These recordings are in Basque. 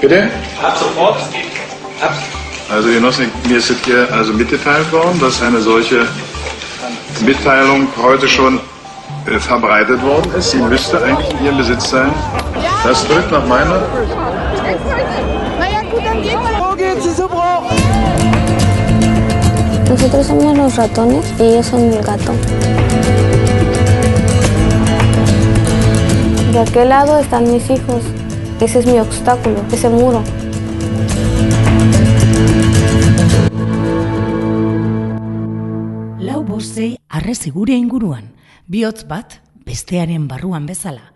Bitte? Ab sofort. Ab. Also Genossen, mir ist hier also mitgeteilt worden, dass eine solche Mitteilung heute schon äh, verbreitet worden ist. Sie müsste eigentlich in Ihrem Besitz sein. Das drückt nach meiner. Naja, gut, dann gehen wir. Wo geht sie so brauch? Nosotros somos los ratones y ellos son el gato. De aquel lado están mis hijos. Ese es mi obstáculo, ese muro. Lau bostei arrezi gure inguruan, bihotz bat bestearen barruan bezala.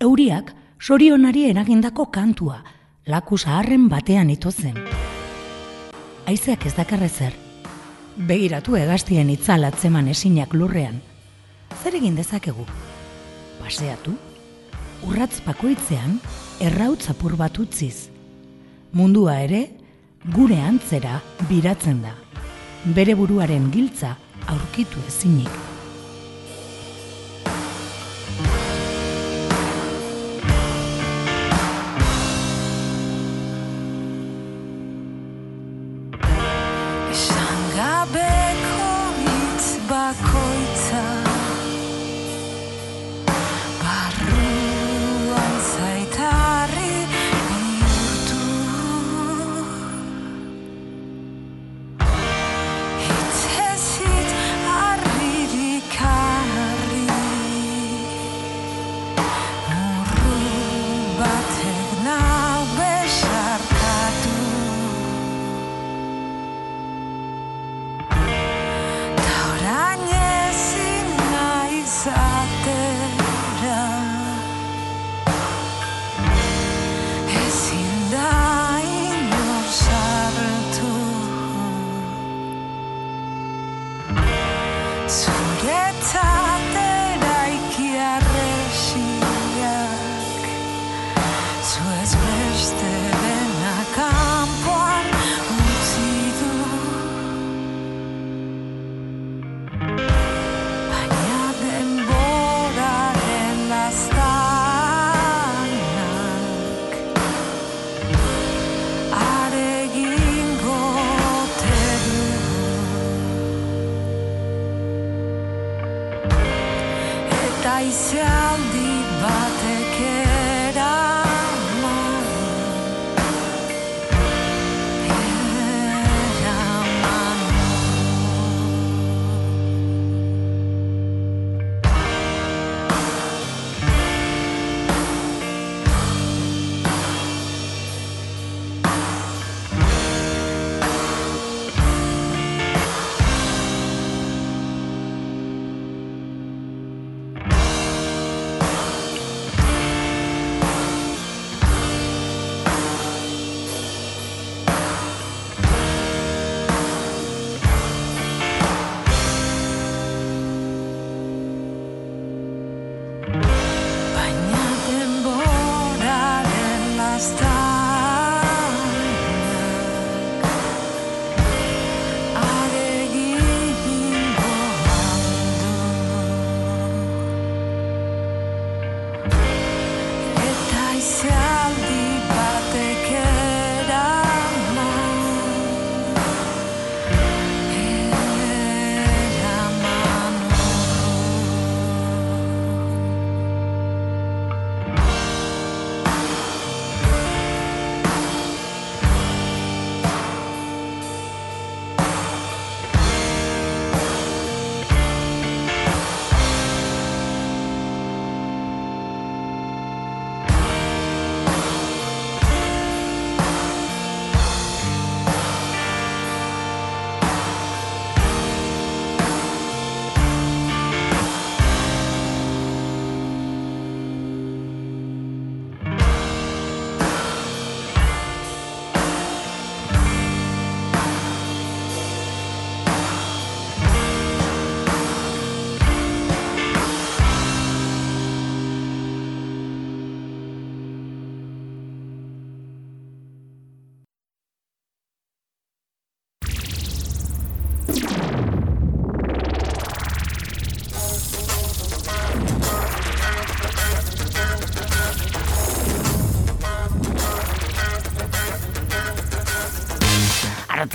Euriak sorionari eragindako kantua, laku zaharren batean itozen. Aizeak ez dakarre zer. Begiratu egaztien itzal atzeman esinak lurrean. Zer egin dezakegu? Paseatu? Urratz bakoitzean errautz apur bat utziz. Mundua ere gure antzera biratzen da. Bere buruaren giltza aurkitu ezinik.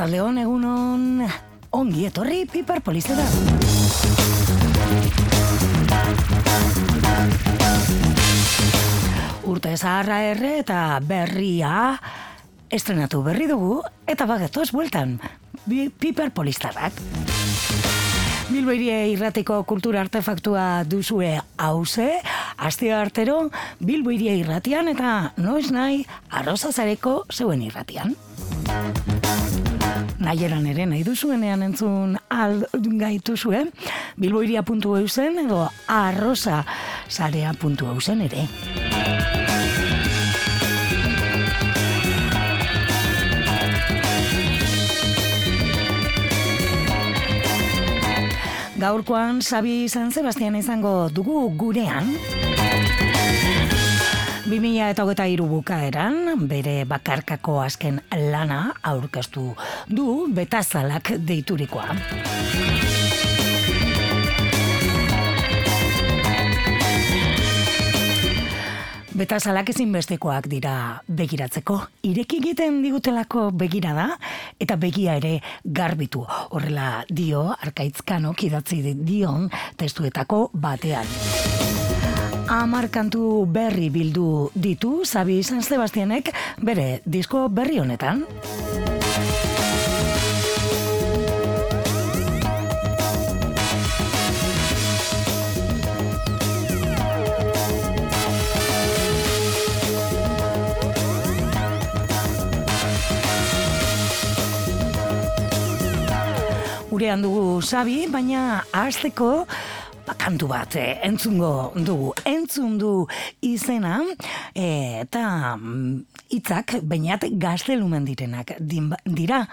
Arratzaldeon egunon ongi etorri piper polizera. Urte zaharra erre eta berria estrenatu berri dugu eta bagetoz bueltan bi piper polizarrak. Bilboirie irratiko kultura artefaktua duzue hause, aste artero Bilboirie irratian eta noiz nahi arrozazareko zeuen irratian. Nahieran ere nahi duzuenean entzun al gaituzue, bilboiria.eusen edo arroza zarea.eusen ere. Gaurkoan Sabi San Sebastian izango dugu gurean. 2000 eta hogeta bukaeran, bere bakarkako azken lana aurkeztu du betazalak deiturikoa. Betazalak ezinbestekoak dira begiratzeko. Ireki egiten digutelako begira da, eta begia ere garbitu. Horrela dio, arkaitzkanok idatzi dion testuetako batean. Amar kantu berri bildu ditu, Zabi San Sebastianek bere disko berri honetan. Gurean dugu Sabi, baina hasteko kantu bat eh, entzungo dugu. Entzun du izena eh, eta mm, hitzak bainat gaztelumen direnak dira.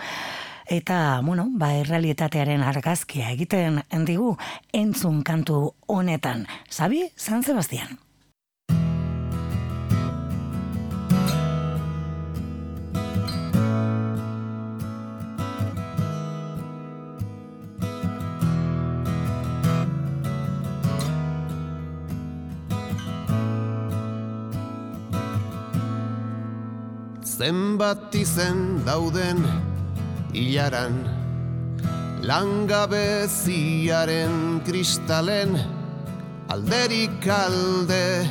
Eta, bueno, ba, errealitatearen argazkia egiten digu entzun kantu honetan. Sabi, San Sebastian. Zenbat izen dauden hilaran Langabeziaren kristalen alderik alde.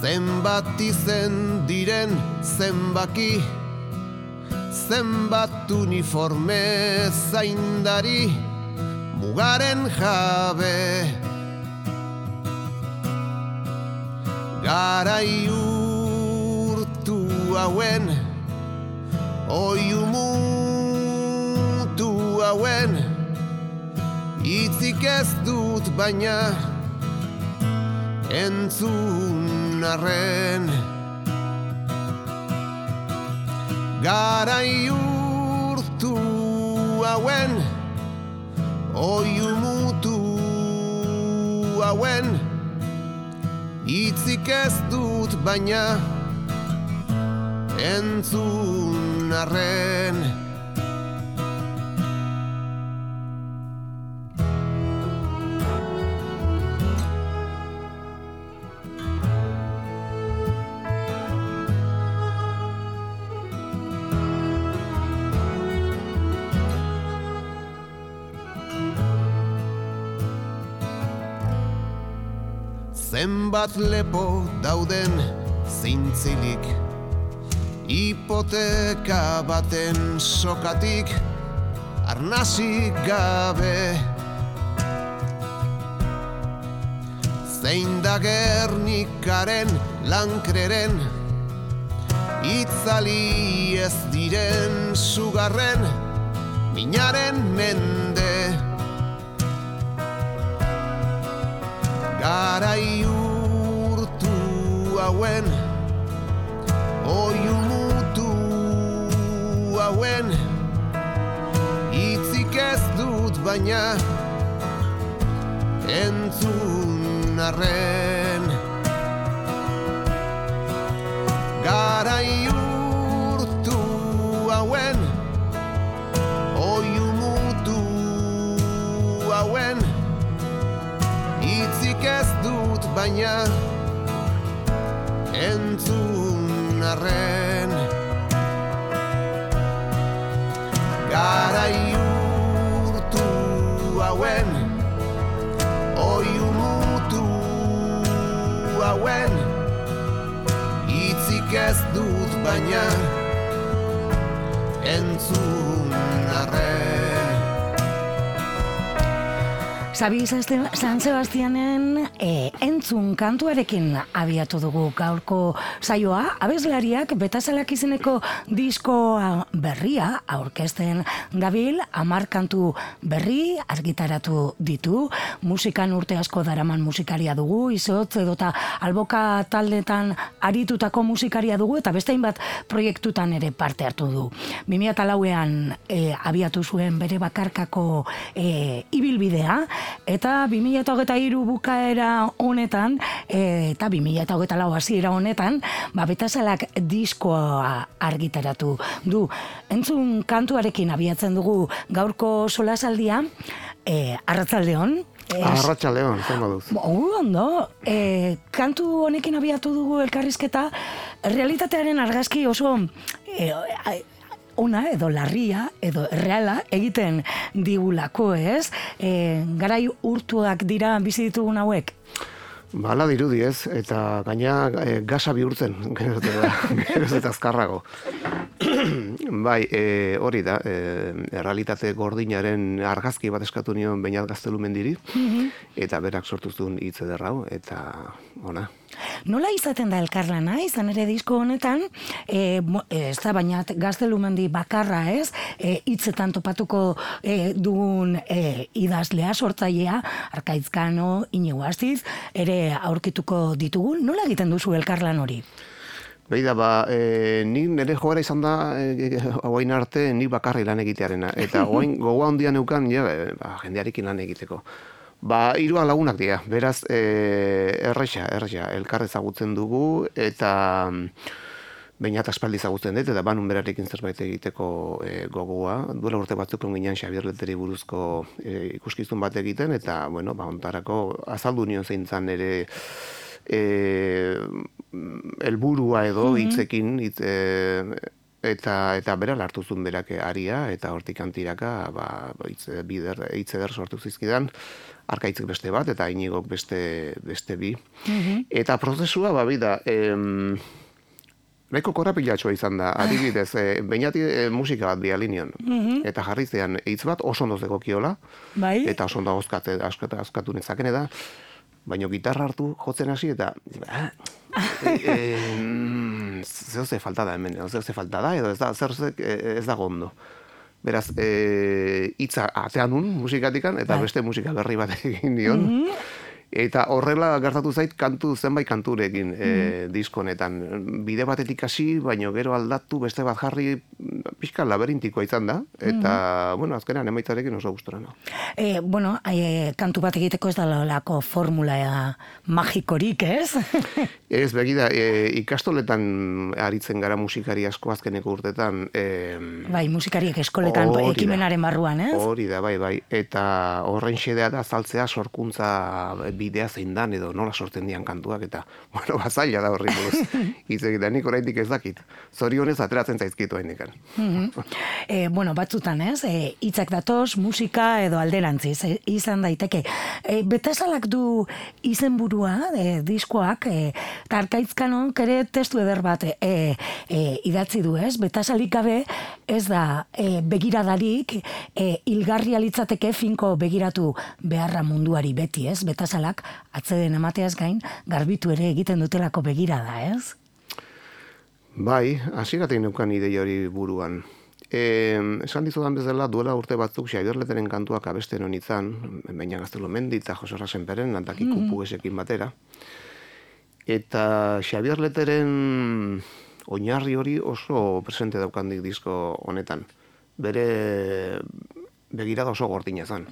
Zenbat izen diren zenbaki Zenbat uniforme zaindari Mugaren jabe Garai urtu hauen Oiu mutu hauen. Itzik ez dut baina Entzun arren. Garai urtu hauen Oiu mutu hauen Itzik ez dut baina entzun arren Zenbat lepo dauden zintzilik. Hipoteka baten sokatik Arnasik gabe. Zein da gernikaren lankreren Itzali ez diren sugarren Minaren mende. Garai urtu hauen. Oiu mutu hauen. Itzik ez dut baina Entzun arren. Garai urtu hauen. Oiu mutu hauen. Itzik ez dut baina entzun arren Garai urtu hauen Oi umutu hauen. Itzik ez dut baina Entzun arren Sabi San Sebastianen e, entzun kantuarekin abiatu dugu gaurko saioa. Abeslariak betazalak izeneko diskoa berria aurkezten dabil, amar kantu berri argitaratu ditu. Musikan urte asko daraman musikaria dugu, izotz edota alboka taldetan aritutako musikaria dugu, eta beste bat proiektutan ere parte hartu du. 2008an e, abiatu zuen bere bakarkako e, ibilbidea, eta 2023 bukaera honetan e, eta 2024 hasiera honetan ba betasalak diskoa argitaratu du. Entzun kantuarekin abiatzen dugu gaurko solasaldia e, arratzaldeon Arratxaleon, zer moduz. Oh, ondo, e, kantu honekin abiatu dugu elkarrizketa, realitatearen argazki oso e, ona edo larria edo reala egiten digulako, ez? E, garai urtuak dira bizi ditugun hauek? Bala dirudi ez, eta gaina e, gasa bihurtzen, geroz eta, geroz eta azkarrago. bai, e, hori da, e, errealitate gordinaren argazki bat eskatu nion bainat gaztelumendiri, mm eta berak sortu zuen hitz ederrau, eta ona. Nola izaten da elkarlana, izan ere disko honetan, e, e, ez da baina gaztelumendi bakarra ez, e, hitzetan topatuko e, dugun e, idazlea, sortzailea, arkaitzkano, inigo astiz, ere aurkituko ditugun, nola egiten duzu elkarlan hori? Beida, ba, e, ni nire joera izan da, e, hauain arte, ni bakarri lan egitearena. Eta hauain gogoa handia neukan, ja, e, ba, jendearekin lan egiteko. Ba, hiruak lagunak dira, beraz, e, erresa, erresa, elkar ezagutzen dugu, eta bainat aspaldi ezagutzen dut, eta banun berarekin zerbait egiteko e, gogoa. Duela urte batzuk ginean Xabier Leteri buruzko e, ikuskizun bat egiten, eta, bueno, ba, ontarako azaldu nion zein zan ere e, elburua edo hitzekin, hitz, e, eta eta bera hartu zuen berak aria eta hortik antiraka ba hitz bider hitz eder sortu zizkidan arkaitzek beste bat eta inigok beste beste bi. Eta prozesua ba bida, em Nahiko korapilatxoa izan da, adibidez, e, bainati e, musika bat bialinion. Eta jarri zean, hitz bat oso ondo zekokiola, Bai? eta oso ondo azkate, azkatu, nezakene da, baina gitarra hartu jotzen hasi eta ah, e, e, mm, zer ze falta da hemen, zer ze falta da, edo ez da, zer ze, ez da ondo. Beraz, e, hitza atean nun musikatikan, eta beste musika berri bat egin nion. Eta horrela gertatu zait kantu zenbait kanturekin e, disko honetan. Bide batetik hasi, baino gero aldatu beste bat jarri pixka laberintikoa izan da. Eta, bueno, azkenean emaitzarekin oso gustora no. E, bueno, e, kantu bat egiteko ez da lako formula magikorik, ez? Ez, begida, e, ikastoletan aritzen gara musikari asko azkeneko urtetan. E, bai, musikariek eskoletan ekimenaren barruan, ez? Hori da, bai, bai. Eta horren xedea da zaltzea sorkuntza bidea zein dan edo nola sortzen dian kantuak eta, bueno, bazaila da horri buruz. Hitz egiten nik oraindik ez dakit. Zorionez ateratzen zaizkitu haindikan. E, bueno, batzutan, ez? E, hitzak datoz, musika edo alderantziz e, izan daiteke. E, betasalak du izenburua, e, diskoak, e, eta arkaitzkanok ere testu eder bat e, e, idatzi du, ez? Betasalik gabe ez da e, begiradarik e, hilgarria litzateke finko begiratu beharra munduari beti, ez? Betasalak atzeden emateaz gain garbitu ere egiten dutelako begirada, ez? Bai, hasieratik neukan ideia hori buruan. E, esan dizudan bezala, duela urte batzuk Xabier Leteren kantuak abesten honitzan, baina gaztelo mendi eta Jose Rasenperen, nantaki kupuesekin batera. Eta Xabier Leteren oinarri hori oso presente daukandik disko honetan. Bere begirada oso gordina zen.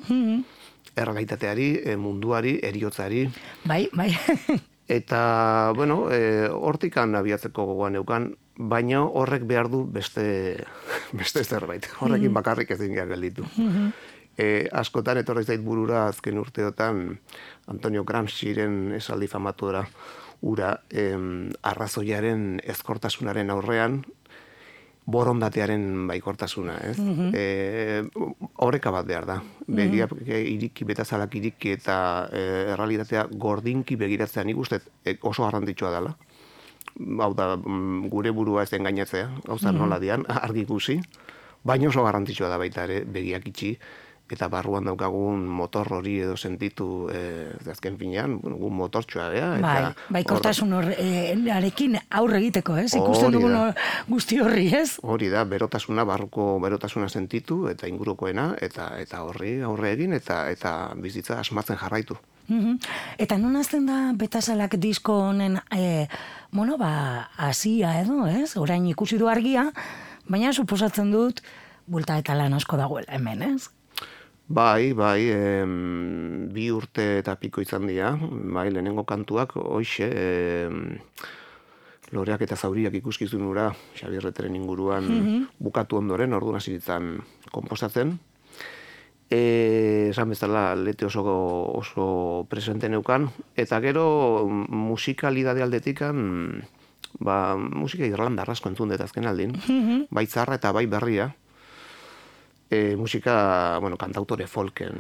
Errealitateari, eh, munduari, eriotzari, Bai, bai. Eta, bueno, e, hortikan abiatzeko gogoan neukan, baina horrek behar du beste, beste zerbait. Horrekin bakarrik ezin gara gelditu. E, askotan etorri zait burura azken urteotan Antonio Gramsciren esaldi famatura ura em, arrazoiaren ezkortasunaren aurrean borondatearen baikortasuna, ez? E, horreka bat behar da. Begiak iriki, betazalak iriki eta e, errealitatea gordinki begiratzea. Nik uste e, oso garrantzitsua dela. hau da, mm, gure burua ez den gainatzea, gauza nola dian, argi ikusi, baina oso garrantzitsua da baita ere, begiak itxi, eta barruan daukagun motor hori edo sentitu e, azken finean, bueno, gu motortxoa gea. Bai, eta bai, kortasun hor, arekin aurre egiteko, ez? Ikusten dugun guzti horri, ez? Hori da, berotasuna, barruko berotasuna sentitu, eta ingurukoena, eta eta horri aurre egin, eta eta bizitza asmatzen jarraitu. Mhm. Eta non azten da betasalak disko honen, e, bueno, ba, hasia edo, ez? Orain ikusi du argia, baina suposatzen dut, bulta eta lan asko dagoela hemen, ez? Bai, bai, em, bi urte eta piko izan dira, bai, lehenengo kantuak, hoxe, em, loreak eta zauriak ikuskizun ura, Xabierreteren inguruan bukatu ondoren, orduan hasi ditzan komposatzen. E, esan bezala, lete oso, oso presente neukan, eta gero mm, musikalidade aldetikan, ba, musika irlandar asko entzun dut azken aldin, bai zarra eta bai berria, e, musika, bueno, kantautore folken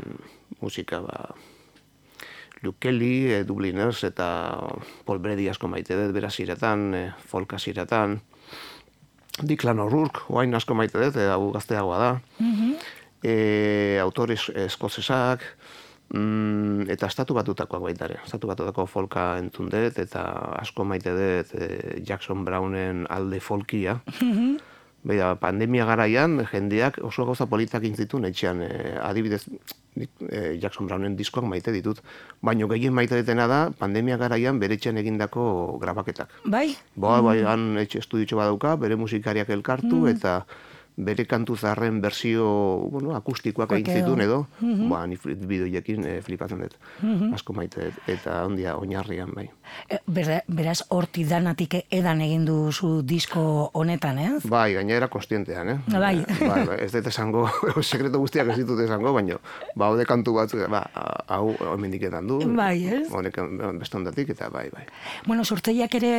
musika, ba, Luke Kelly, e, Dubliners eta Paul Brady asko maite dut, beraz iretan, e, folk hasieretan, Declan O'Rourke, oain asko maite dut, e, hau gazteagoa da, e, autore es- eskozesak, mm, eta estatu batutakoak baita ere. Estatu batutako folka entzun dut, eta asko maite dut e, Jackson Brownen alde folkia. Beida, pandemia garaian, jendeak oso gauza politak intzitun etxean, e, adibidez, e, Jackson Brownen diskoak maite ditut. Baino gehien maite ditena da, pandemia garaian bere etxean egindako grabaketak. Bai? Ba, bai, han etxe estuditxo badauka, bere musikariak elkartu, eta bere kantu zaharren bersio, bueno, akustikoak egin zituen edo, ba, ni fli- bideoiekin e, flipatzen dut. Asko maite eta ondia oinarrian, bai. E, bera- beraz, horti danatik edan egin duzu disko honetan, ez? Bai, gainera konstientean, eh? Bai. bai, bai, ez dut esango, sekreto guztiak ez ditut esango, baina, ba, haude kantu batzuk, ba, hau homendiketan du. Bai, ez? Honek beste ondatik, eta bai, bai. Bueno, sortzaileak ere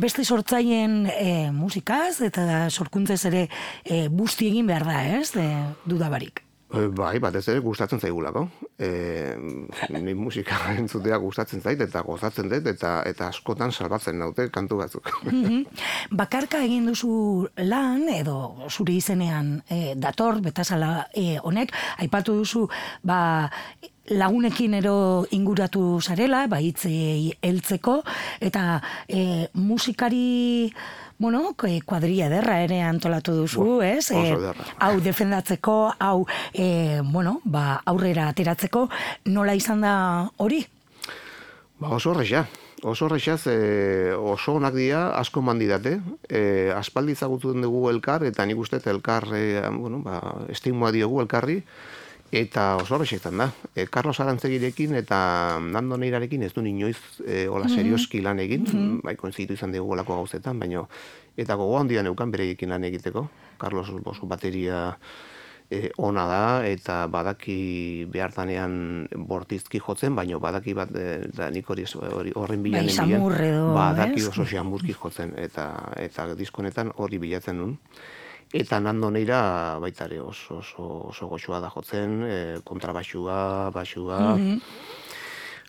beste sortzaileen e, musikaz eta sorkuntzez ere e, busti egin behar da, ez? E, dudabarik. E, Bai, batez ere gustatzen zaigulako. E, ni musika entzutea gustatzen zait eta gozatzen dut eta eta askotan salbatzen naute kantu batzuk. Mhm. Bakarka egin duzu lan edo zure izenean e, dator betasala e, honek aipatu duzu ba lagunekin ero inguratu zarela, ba hitzei heltzeko eta e, musikari Bueno, e, kuadrilla ederra ere antolatu duzu, Buah, ez? oso E, ederra. hau defendatzeko, hau, e, bueno, ba, aurrera ateratzeko, nola izan da hori? Ba, oso horrexia. Oso horrexia, ze oso onak dira, asko mandidate. E, aspaldi ezagutzen dugu elkar, eta nik uste elkar, e, bueno, ba, estigmoa diogu elkarri, eta oso izan da. E, Carlos Arantzegirekin eta Nando Neirarekin ez du inoiz e, hola serioski lan egin, bai koinzitu izan dugu olako gauzetan, baino, eta gogo handia neukan bereiekin lan egiteko. Carlos oso bateria e, ona da eta badaki behartanean bortizki jotzen, baino badaki bat e, da nik hori horren bilan Bai, samur edo, badaki oso xamurki jotzen eta eta diskonetan hori bilatzen nun. Eta nando neira baita ere oso, oso, oso goxua da jotzen, e, kontrabaxua, baxua,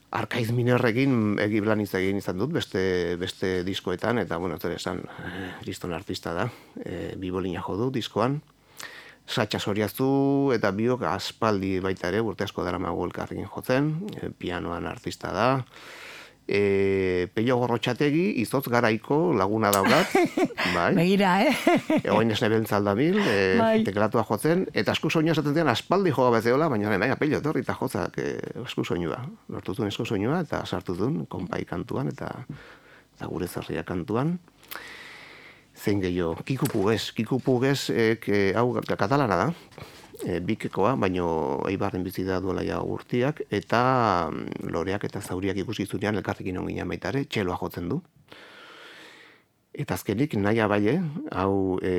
Arkaiz Minerrekin egi lan hitz egin izan dut beste, beste diskoetan, eta, bueno, zer esan, eh, kriston artista da, e, bibolina jo du diskoan. Satxa soriaztu eta biok aspaldi baita ere, urte asko dara magu elkarrekin jotzen, e, pianoan artista da. E, Peio Gorrotxategi, izotz garaiko laguna daukat, bai. Begira, eh? Egoin esne beltzalda bil, e, Bai. teklatua jotzen, eta esku soinua esaten zian aspaldi joga bezeola, baina nahi, apello etorri eta jotzak e, esku soinua. Lortu zuen esku soinua, eta sartu duen, konpai kantuan, eta, eta gure zerria kantuan. Zein gehiago, Kiku Puguez, Kiku Puguez, ek, e, hau katalana da, e, bikekoa, baino eibarren bizi da duela ja urtiak, eta mm, loreak eta zauriak ikusi zunean elkarrekin onginan baita ere, txeloa jotzen du. Eta azkenik, naia baie, hau e,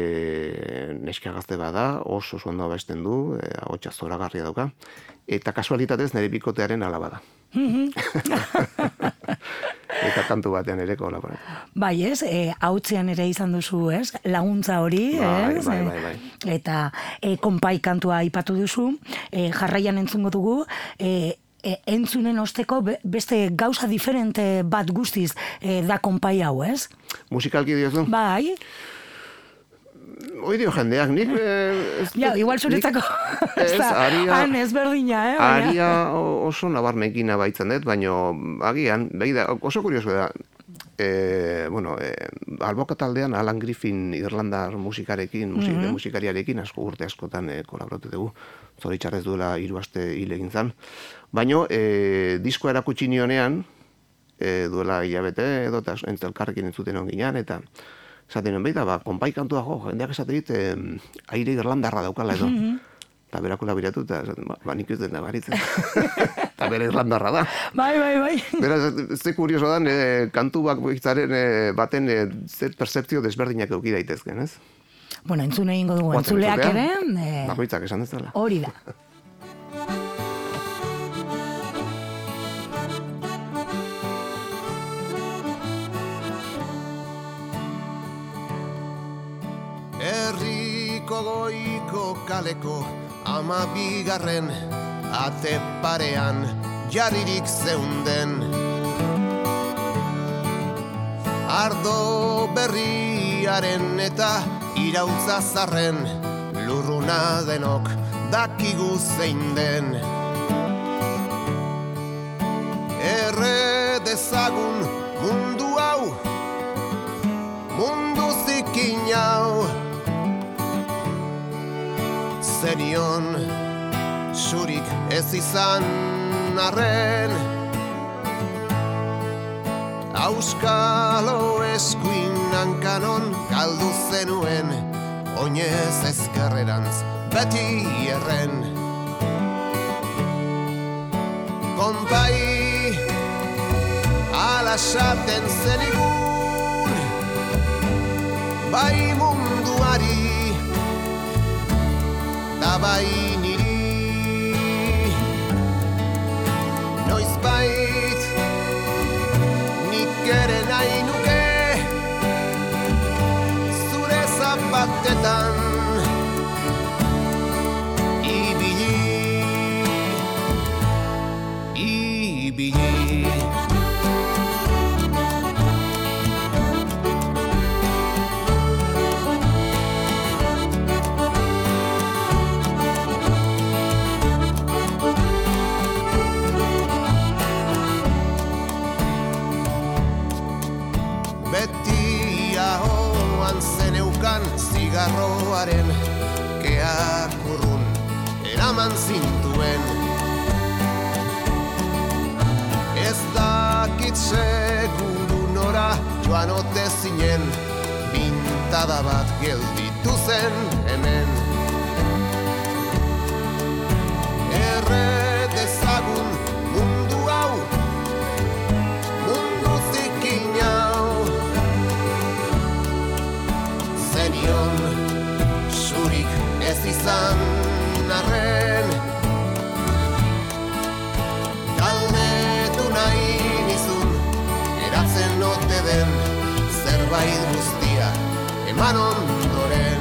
neska gazte bada, oso oso ondo abesten du, e, ahotsa zoragarria dauka, eta kasualitatez nire bikotearen alaba da. eta kantu batean ere kolabora. Bai, ez, e, hautzean ere izan duzu, ez, laguntza hori, Bai, ez? bai, bai, bai. Eta e, konpai kantua aipatu duzu, e, jarraian entzungo dugu, e, e, entzunen osteko be- beste gauza diferente bat guztiz e, da konpai hau, ez? Musikalki diozu? Bai, Hoi dio jendeak, nik... Eh, ez, ja, igual zuretzako Ez, aria... han ezberdina, eh? Aria oso nabarmekina baitzen dut, baino agian, behi da, oso kurioso da, e, bueno, e, alboka taldean Alan Griffin Irlandar musikarekin, musik, Mhm. musikariarekin asko urte askotan e, kolaboratu dugu, zoritxarrez duela hiru aste hil egin zan. Baino, e, diskoa erakutsi nionean, e, duela hilabete edo eta entzuten hon ginean, eta esaten nuen baita, ba, konpai kantua jo, jendeak esaten dit, e, aire irlandarra daukala edo. Eta berakula biratu, eta esaten, ba, ba nik ez den nabaritzen. Eta bere irlandarra da. Bai, bai, bai. Beraz, ze kurioso da, e, kantu bak hitzaren e, baten e, ze percepzio desberdinak euki daitezken, ez? Bueno, entzun egingo dugu, entzuleak ere, entzutea. e, Bakoitzak esan dezala. hori da. Herriko goiko kaleko ama bigarren ate parean jarririk zeunden. Ardo berriaren eta irautza zarren lurruna denok dakigu zein den. Erre dezagun mundu hau mundu zikin hau zenion surik ez izan arren. Auskalo eskuin hankanon galdu zenuen Oinez ezkerrerantz beti erren. Konpai ala esaten zenigun Bai munduari bai niri. Noiz bait nik ere nahi nuke. Zure zapatetan zeneukan zigarroaren Keak urrun eraman zintuen. Ez dakit seguru nora joan ote zinen Pintada bat gelditu zen hemen. Erre izan arren. Galdetu nahi nizun Eratzen ote den zerbait guztia Eman ondoren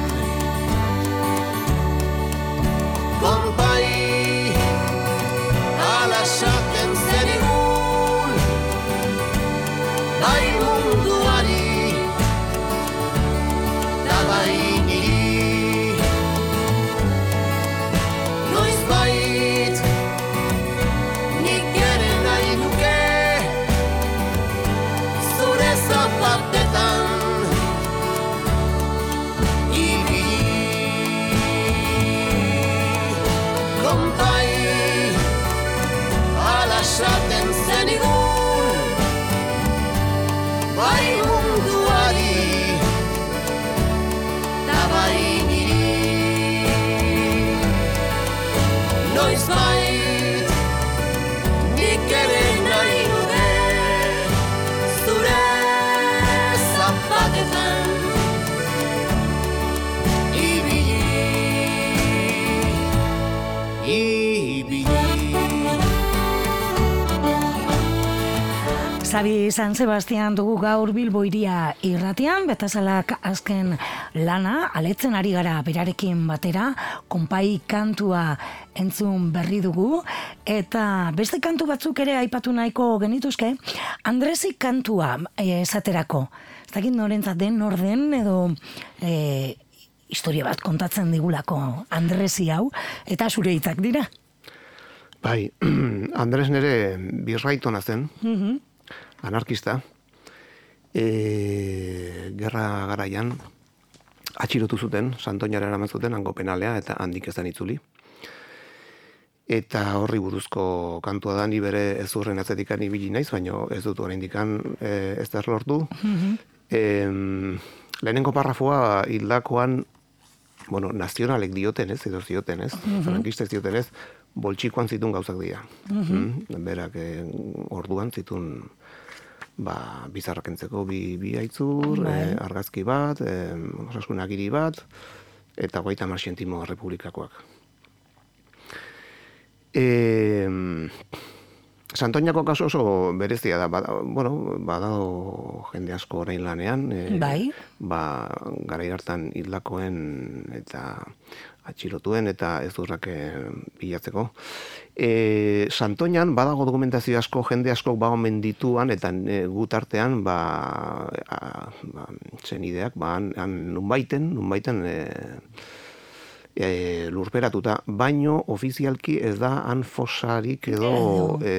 Zabi San Sebastian dugu gaur Bilbo iria irratian, betazalak azken lana, aletzen ari gara berarekin batera, konpai kantua entzun berri dugu, eta beste kantu batzuk ere aipatu nahiko genituzke, Andresi kantua eh, esaterako. Ez dakit norentzat den, norden, edo e, historia bat kontatzen digulako Andresi hau, eta zure hitzak dira. Bai, Andres nere birraitona zen, Mhm. Anarkista, e, gerra garaian, atxilotu zuten, Santoñara eraman zuten, hango penalea, eta handik ezan itzuli. Eta horri buruzko kantua da, ni bere ez urren atzetikan ibili naiz, baina ez dut oraindikan e, ez da lortu. Em, lehenengo parrafoa hildakoan, bueno, nazionalek dioten ez, edo zioten ez, frankistek zioten ez, boltsikoan zitun gauzak dira. Mm, Berak eh, orduan zitun ba, bizarrak entzeko bi, bi aitzur, Bai. eh, argazki bat, eh, osasun agiri bat, eta goita marxentimo republikakoak. E, Santoñako kaso oso berezia da, bada, bueno, badago jende asko orain lanean, e, Bai. ba, garai hartan hildakoen eta atxilotuen eta ez durrak bilatzeko. E, Santoñan badago dokumentazio asko, jende asko ba omen dituan, eta e, gut artean, ba, a, ba zenideak, ba, han, han nunbaiten, nunbaiten, e, e, lurperatuta, baino ofizialki ez da han fosarik edo e,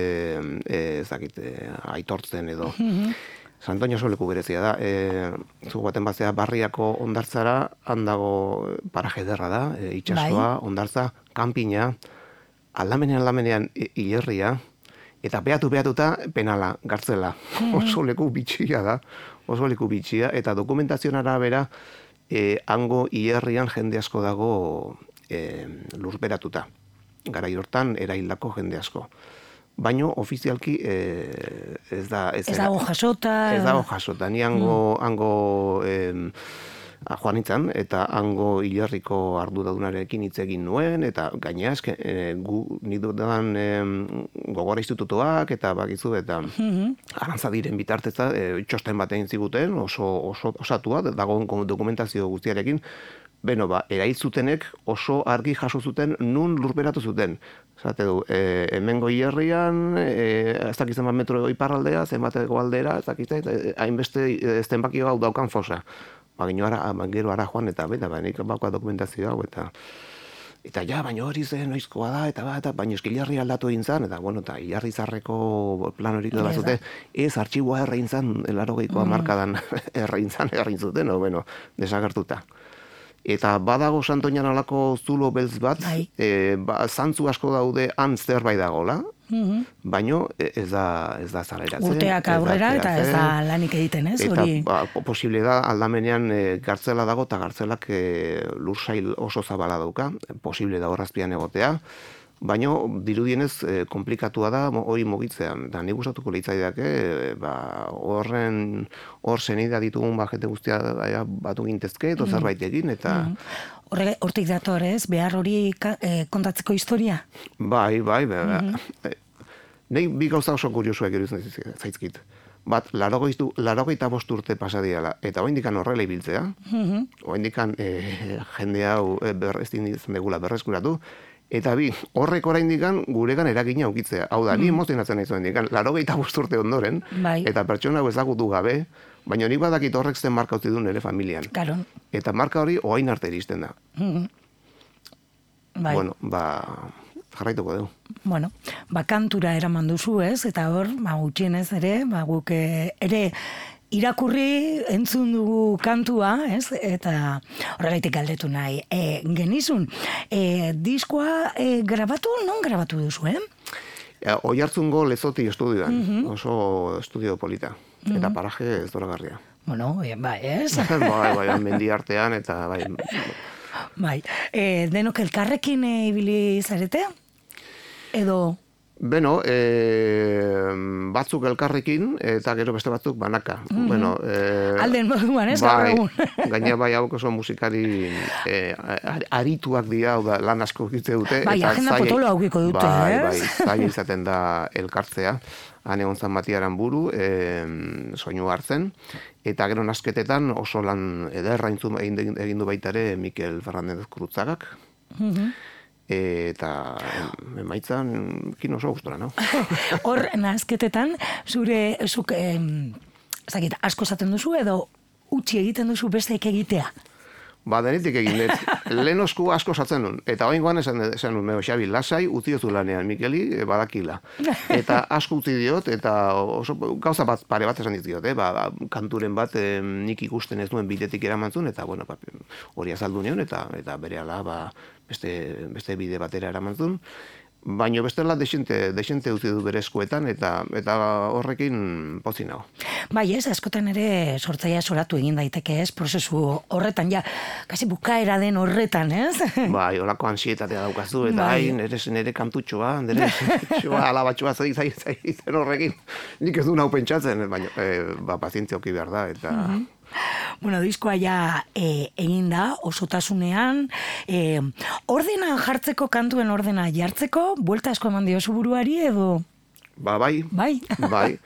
e, ez dakit, e, aitortzen edo. Santoña oso leku berezia da. E, zu baten bazea barriako ondartzara, handago paraje derra da, e, itxasoa, ondartza, kanpina, aldamenean aldamenean hilerria, eta beatu beatuta penala, gartzela. Oso leku bitxia da, oso leku bitxia, eta dokumentazioan arabera, e, hango hierrian jende asko dago e, lurperatuta. Garai hortan eraildako jende asko. Baino ofizialki e, ez da ez, Ez dago jasota. Ez dago jasota, ni hango, hango em, a, joan nintzen, eta hango hilerriko arduradunarekin hitz egin nuen, eta gainea eske, e, gu, ni dudan em, gogora institutuak, eta bakizu, eta arantza diren bitarteza, e, txosten bat egin ziguten, oso, oso osatua, dagoen dokumentazio guztiarekin, Beno, ba, zutenek oso argi jaso zuten nun lurperatu zuten. Zate du, e, hemengo hierrian, e, ez dakit zenbat metro iparraldea, zenbateko aldera, ez dakit, e, hainbeste e, zenbaki hau daukan fosa. Ba, gino ara, ba, gero ara joan, eta beta, ba, nik bauka dokumentazio hau, eta Eta ja, baina hori zen noizkoa da, eta ba, eta baina eskilarri aldatu egin zen, eta bueno, eta hilarri zarreko plan Bai, da zute, ez artxiboa errein zen, elaro geikoa markadan errein zen, errein zuten, no, bueno, desagertuta. Eta badago Santoñan alako zulo beltz bat, Bai. e, ba, zantzu asko daude han zerbait dagola, Mhm. baino e, ez da, ez da zaleratzen. Urteak aurrera eta ez da lanik egiten, ez? Eta Hori. ba, po- posible da aldamenean e, gartzela dago eta gartzelak e, lursail oso zabala dauka, posible da horrazpian egotea, baino dirudienez e, komplikatua da hori mugitzean. Da nik gustatuko litzaidake e, ba, horren hor zenida ditugun ba, jende guztia e, batu gintezke edo zerbait egin eta Horre, hortik dator, ez? Behar hori ka- eh, kontatzeko historia. bai, bai, bai, bai. Nei bi gauza oso kuriosuak iruditzen zaizkit-. Bat, larogeitu, larogeita bost urte pasadiala, eta oindikan horrela ibiltzea, oindikan e, jende hau e, berreztin izan degula berreskuratu, eta bi, horrek oraindikan guregan eragina ukitzea. Hau da, ni emozionatzen naiz larogeita bost urte ondoren, Bai. eta pertsona hau ezagutu gabe, baina nik badakit horrek zen marka utzi du nire familian. Karo. Eta marka hori oain arte iristen da. Bai. Bueno, ba, jarraituko dugu. Bueno, ba, kantura eraman duzu, ez? Eta hor, ba, gutxienez ere, ba, guk eh, ere irakurri entzun dugu kantua, ez? Eta horregaitik galdetu nahi. E, genizun, e, diskoa e, grabatu, non grabatu duzu, eh? Ja, Oi hartzungo lezoti estudioan, oso estudio polita. Eta paraje ez doragarria. Bueno, bai, ez? bai, bai, mendi artean, eta bai, bai. E, denok elkarrekin e, ibili zarete? Edo, Beno, e, batzuk elkarrekin, eta gero beste batzuk banaka. Bueno, e, Alden moduan, ez, bai, gaina bai hauek oso musikari e, ar- arituak dira, hau da, lan asko egite dute. Bai, eta agenda potolo aukiko dute, bai, ez? Bai, zaila izaten da elkartzea. Han egon zan batiaran buru, e, soinu hartzen, eta gero nasketetan oso lan ederra egin, du baita ere Mikel Fernandez Kurutzagak, Mhm. Eta em, emaitzan kin oso gustora, no? Hor, nazketetan, zure, zuk, em, ez dakit, asko esaten duzu edo utzi egiten duzu besteek egitea. Ba, denetik egin dut. Lehen osku asko satzen nun. Eta oingoan esan, esan nun, meo, Xabi, lasai, utzi ozu lanean, Mikeli, e, badakila. Eta asko utzi diot, eta oso gauza bat, pare bat esan diot, eh? ba, ba, kanturen bat eh, nik ikusten ez nuen bidetik eramantzun, eta bueno, ba, hori azaldu nion, eta eta bere ba, beste, beste bide batera eramantzun. Baina bestela desente, desente utzi du bere eskuetan, eta, eta horrekin pozi nago. Bai, ez, askotan ere sortzaia soratu egin daiteke, ez, prozesu horretan, ja, kasi bukaera den horretan, ez? Bai, olako ansietatea daukazu, eta Bai. bai. nire, nire kantutxoa, nire txoa, alabatxoa zai, zai, zai, zen horrekin. Nik ez du nau pentsatzen, baina, e, ba, pazientzia oki behar da, eta... Bueno, diskoa ja e, egin da, osotasunean, e, ordena jartzeko, kantuen ordena jartzeko, buelta asko eman diozu buruari edo... Ba, bai, Bai. bai.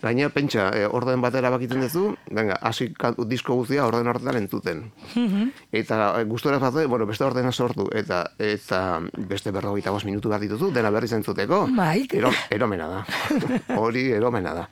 Gaina, pentsa, e, orden batera bakiten duzu, venga, hasi disko guztia orden horretan entzuten. eta e, gustora zate, bueno, beste ordena sortu, eta eta beste berrogeita bost minutu behar dituzu, dena berriz entzuteko. Bai. Ero, eromena da. Hori eromena da.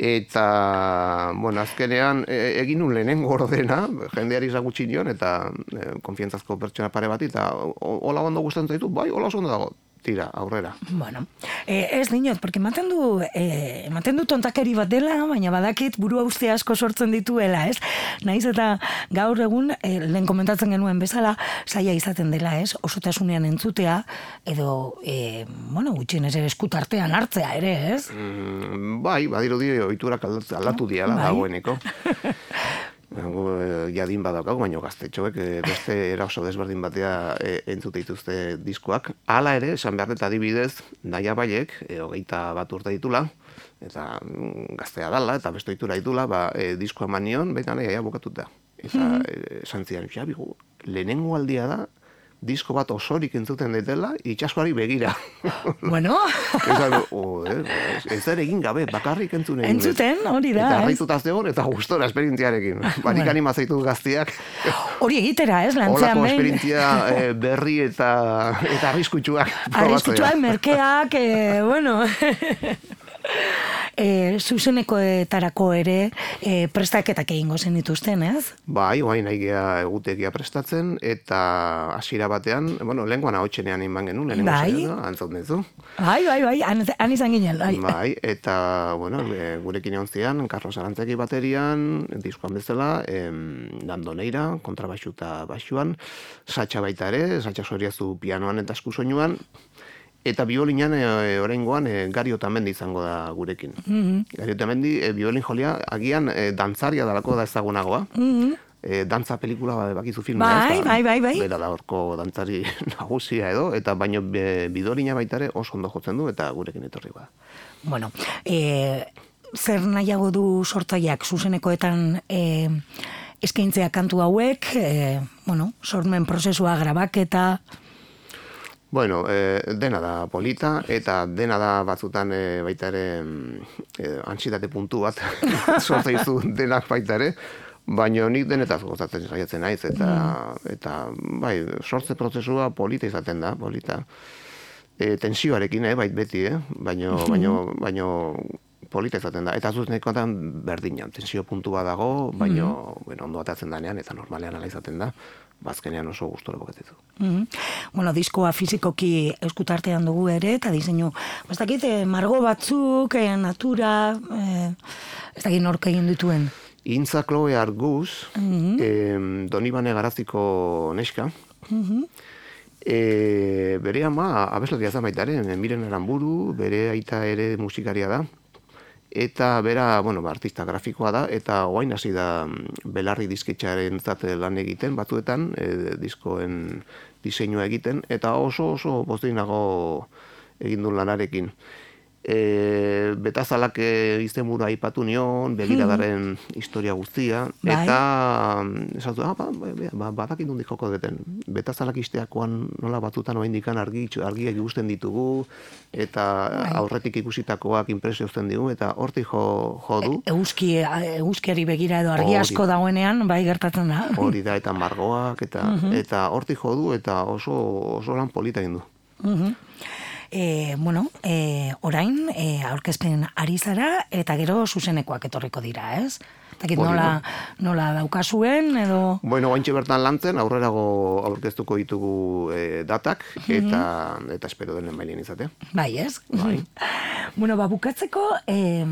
Eta, bueno, azkenean, e, egin nun lehenengo ordena, jendeari zagutxi nion, eta e, konfientzazko pertsona pare bat, eta hola ondo gustatzen zaitu, bai, hola oso ondo dago, tira, aurrera. Bueno, e, ez dinot, porque ematen du, e, ematen du tontakeri bat dela, baina badakit burua uste asko sortzen dituela, ez? Naiz eta gaur egun, e, lehen komentatzen genuen bezala, zaila izaten dela, ez? Osotasunean entzutea, edo, e, bueno, gutxienez ere eskutartean hartzea ere, ez? Mm, bai, badirudi ohiturak aldatu, aldatu diala Bai. dagoeneko. Gu, eh, jadin badaukagu, baino gaztetxoek eh, beste era oso desberdin batea eh, entzute dituzte diskoak. Hala ere, esan behar dut adibidez, naia baiek, eh, hogeita bat urte ditula, eta mm, gaztea dala, eta beste ohitura ditula, ba, eh, diskoa eman nion, baina nahi bukatuta. Eta esan zidan, Xabi, gu, lehenengo aldia da, disko bat osorik entzuten detela, itxaskoari begira. Bueno, Esan, o, eh, ez, ez ere egin gabe, bakarrik entzun egin. dut. Entzuten, hori da, Eta ez? harrituta zegoen, eta gustora esperientziarekin. Barik Bueno. anima zaitu gaztiak. hori egitera, ez? Lantzean Olako esperientzia eh, berri eta eta arriskutsuak. Arriskutsuak, merkeak, e, bueno... e, zuzenekoetarako ere e, prestaketak egingo zen dituzten, ez? Bai, oain nahi egutegia prestatzen, eta hasiera batean, bueno, lehenkoan hau txenean inban genuen, lehenengo Bai. saioa, antzot mezu. Bai, bai, bai, han, han izan ginen, bai. Bai, eta, bueno, e, gurekin egon zian, Carlos Arantzeki baterian, diskoan bezala, em, dandoneira, kontrabaxu eta baxuan, satxa baita ere, satxa soriazu pianoan eta esku soinuan, eta biolinan e, oraingoan e, Gari Otamendi izango da gurekin. Gari Otamendi, e, biolin jolia, agian e, dantzaria dalako da ezagunagoa. E, dantza pelikula ba, bakizu filma. Bai, ez da? bai, bai, bai. Bera da horko dantzari nagusia edo, eta baino e, bidolina baita ere oso ondo jotzen du, eta gurekin etorri ba. Bueno, e, zer nahiago du sortzaileak zuzenekoetan e, eskaintzea kantu hauek, e, bueno, sormen prozesua grabaketa, Bueno, e, dena da polita, eta dena da batzutan e, baita ere mm, e, antsitate puntu bat sortzen dizu denak baita ere, baina nik denetaz gozatzen saiatzen naiz, eta, eta bai, sortze prozesua polita izaten da, polita. E, tensioarekin, eh, bait beti, eh? baino, baino, baino polita izaten da. Eta zuzenekoetan berdina, tensio puntu bat dago, baino, bueno, ondo atatzen danean, eta normalean ala izaten da, bazkenean oso gustora bokatetu. Mhm. Bueno, diskoa fizikoki eskutartean dugu ere, eta diseinu, ez dakit, eh, margo batzuk, eh, natura, eh, ez dakit nork egin dituen. Intza Chloe Argus, em, Donibane Garaziko neska, e, bere ama abeslaria da baita ere, miren aramburu, bere aita ere musikaria da, eta bera, bueno, ba, artista grafikoa da, eta oain hasi da mm, belarri disketxaren zate lan egiten, batzuetan, e, diskoen diseinua egiten, eta oso oso poztein nago egin du lanarekin. E, betazalak e, izenburu aipatu nion, begiradaren historia guztia, Bai. eta mm, esan du, ah, ba, ba, ba, badakin nondik joko deten. Betazalak isteakoan nola batzutan oraindikan argi, argiak ikusten ditugu, eta Bai. aurretik ikusitakoak impresio uzten digu, eta hortik jo, jo du. Euski, euskiari begira edo argi asko da. dagoenean, bai gertatzen da. Hori da, eta margoak, eta, eta hortik jo du, eta oso, oso lan polita egin du. Mhm. E, bueno, e, orain e, aurkezpen ari zara eta gero zuzenekoak etorriko dira, ez? Hori nola, nola daukazuen edo... Bueno, oaintxe bertan lantzen, aurrerago aurkeztuko ditugu eh, datak, eta, eta espero denen bailen izatea. Bai, ez? Bai. bueno, ba, bukatzeko, eh,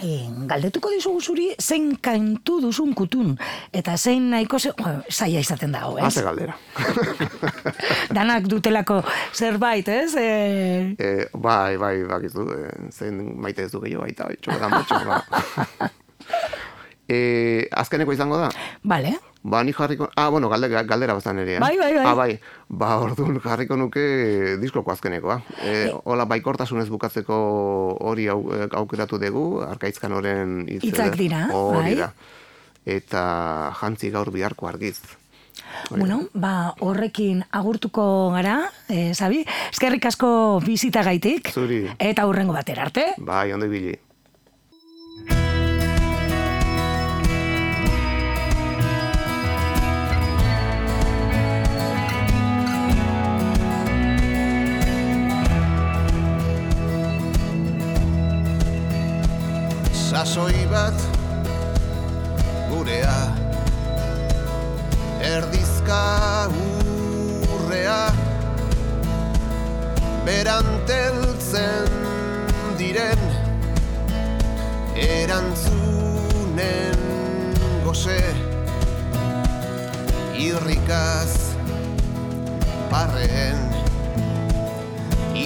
eh, galdetuko dizugu zuri zein kantu duzun kutun, eta zein nahiko ze... Zaila izaten dago, ez? Haze galdera. Danak dutelako zerbait, ez? Eh, e, bai, bai, bakizu, e, zein maite ez du gehiago baita, batxo, ba. e, azkeneko izango da? Vale. Ba, ni jarriko... Ah, bueno, galdera, galdera bazan ere, eh? Bai, bai, bai. Ah, bai. Ba, orduan jarriko nuke diskoko azkenekoa. E, hola, baikortasunez bukatzeko hori au, eh, aukeratu dugu, arkaitzkan horren Hitzak dira, hori bai. da. Eta jantzi gaur biharko argiz. Bueno, ba, horrekin agurtuko gara, eh, Sabi. Eskerrik asko bizitagaitik. Zuri. Eta hurrengo batera arte. Bai, ondo ibili. Sasoi bat gurea. Erdizka urrea Beranteltzen diren Erantzunen goze Irrikaz parren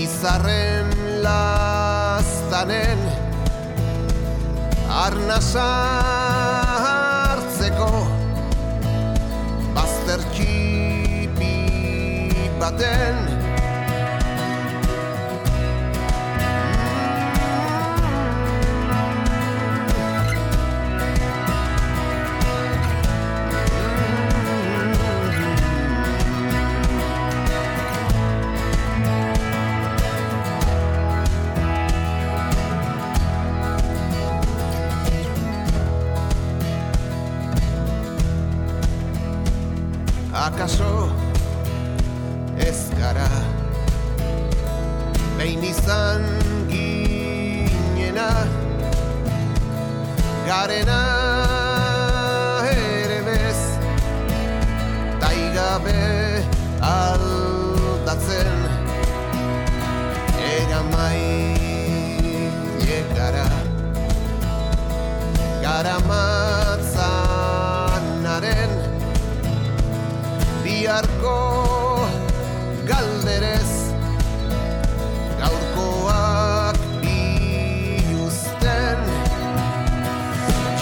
Izarren lastanen Arnasa hartzeko Bazter txipi baten arena.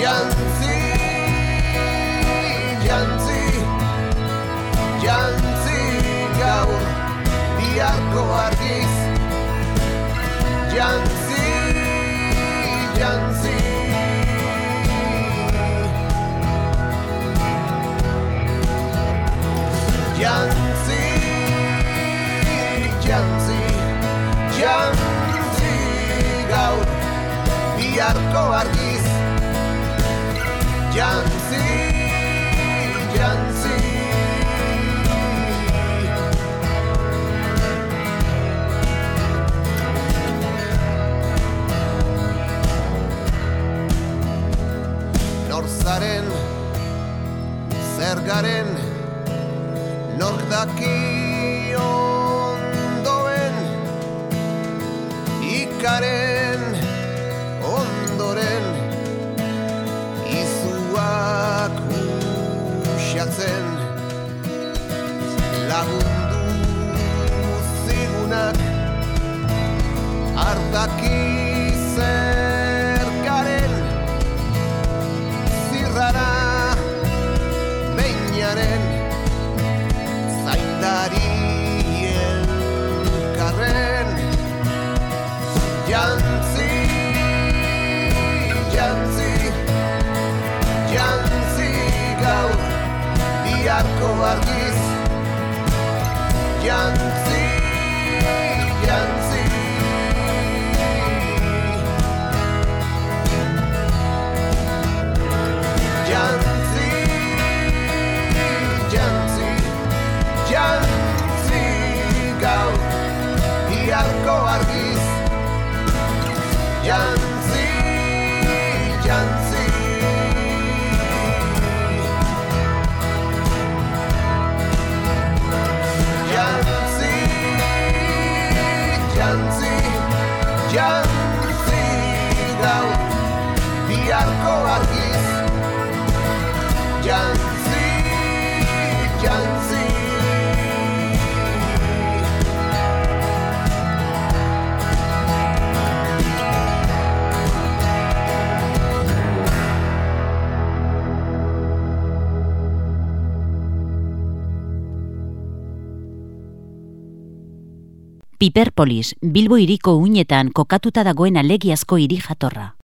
Jantzi jantzi jantzi gaur biharko argiz jantzi jantzi Jantzi, jantzi, jantzi gaur biharko argiz Jantzi Norzaren, zergaren, nork daki ondoen ikaren biharko argiz Jantzi, jantzi Jantzi, jantzi, jantzi Gaur, biharko argiz Jantzi, jantzi Piperpolis, Bilbo hiriko uinetan kokatuta dagoen alegiazko hiri jatorra.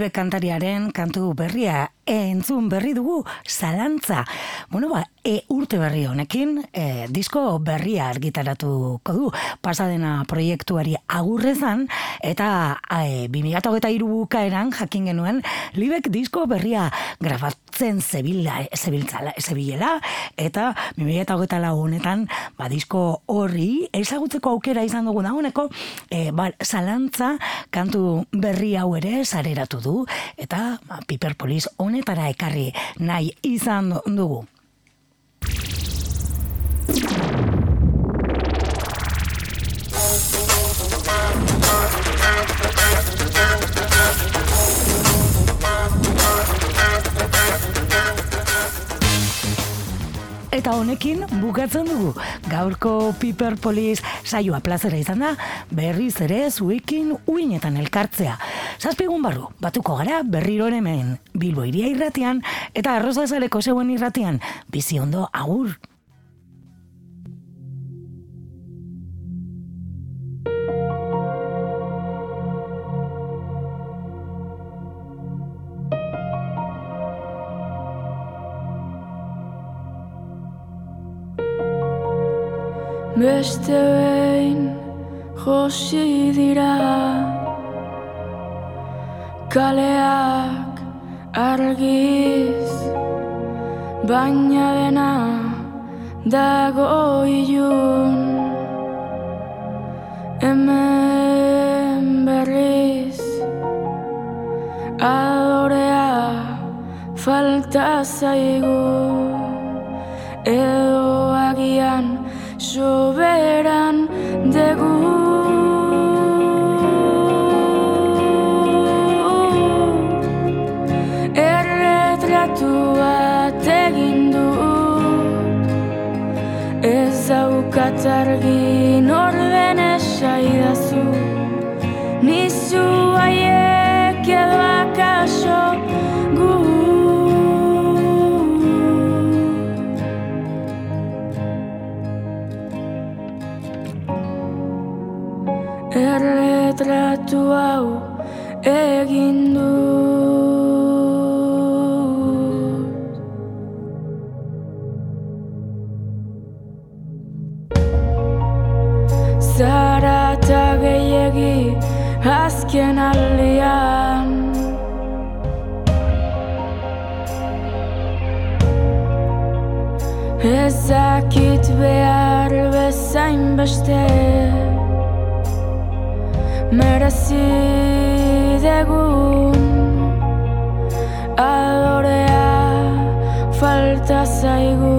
Libe kantariaren kantu berria entzun berri dugu zalantza. Bueno, ba, e, urte berri honekin, e, disko berria argitaratuko du pasadena proiektuari agurrezan, eta e, 2008 bukaeran jakin genuen Libek disko berria grabatzen zebila, zebiltzala, zebilela, eta 2008 honetan, ba, disko horri ezagutzeko aukera izan dugu dauneko, e, ba, zalantza kantu berri hau ere sareratu du, eta ba, Piperpolis honetara ekarri nahi izan dugu. Eta honekin bukatzen dugu. Gaurko Piper Police saioa plazera izan da, berriz ere zuekin uinetan elkartzea. Zazpigun barru, batuko gara berriro hemen Bilbo iria irratian eta arrozazaleko zeuen irratian. Bizi ondo agur. Beste behin josi dira. Kaleak argiz baina dena dago ilun. Hemen berriz adorea falta zaigu. Edo agian soberan dugu. Erretratu bat egin Ez daukat Erretratu hau egin dut Zara eta gehiegi azken aldian. Ezakit behar bezain beste falta zaigu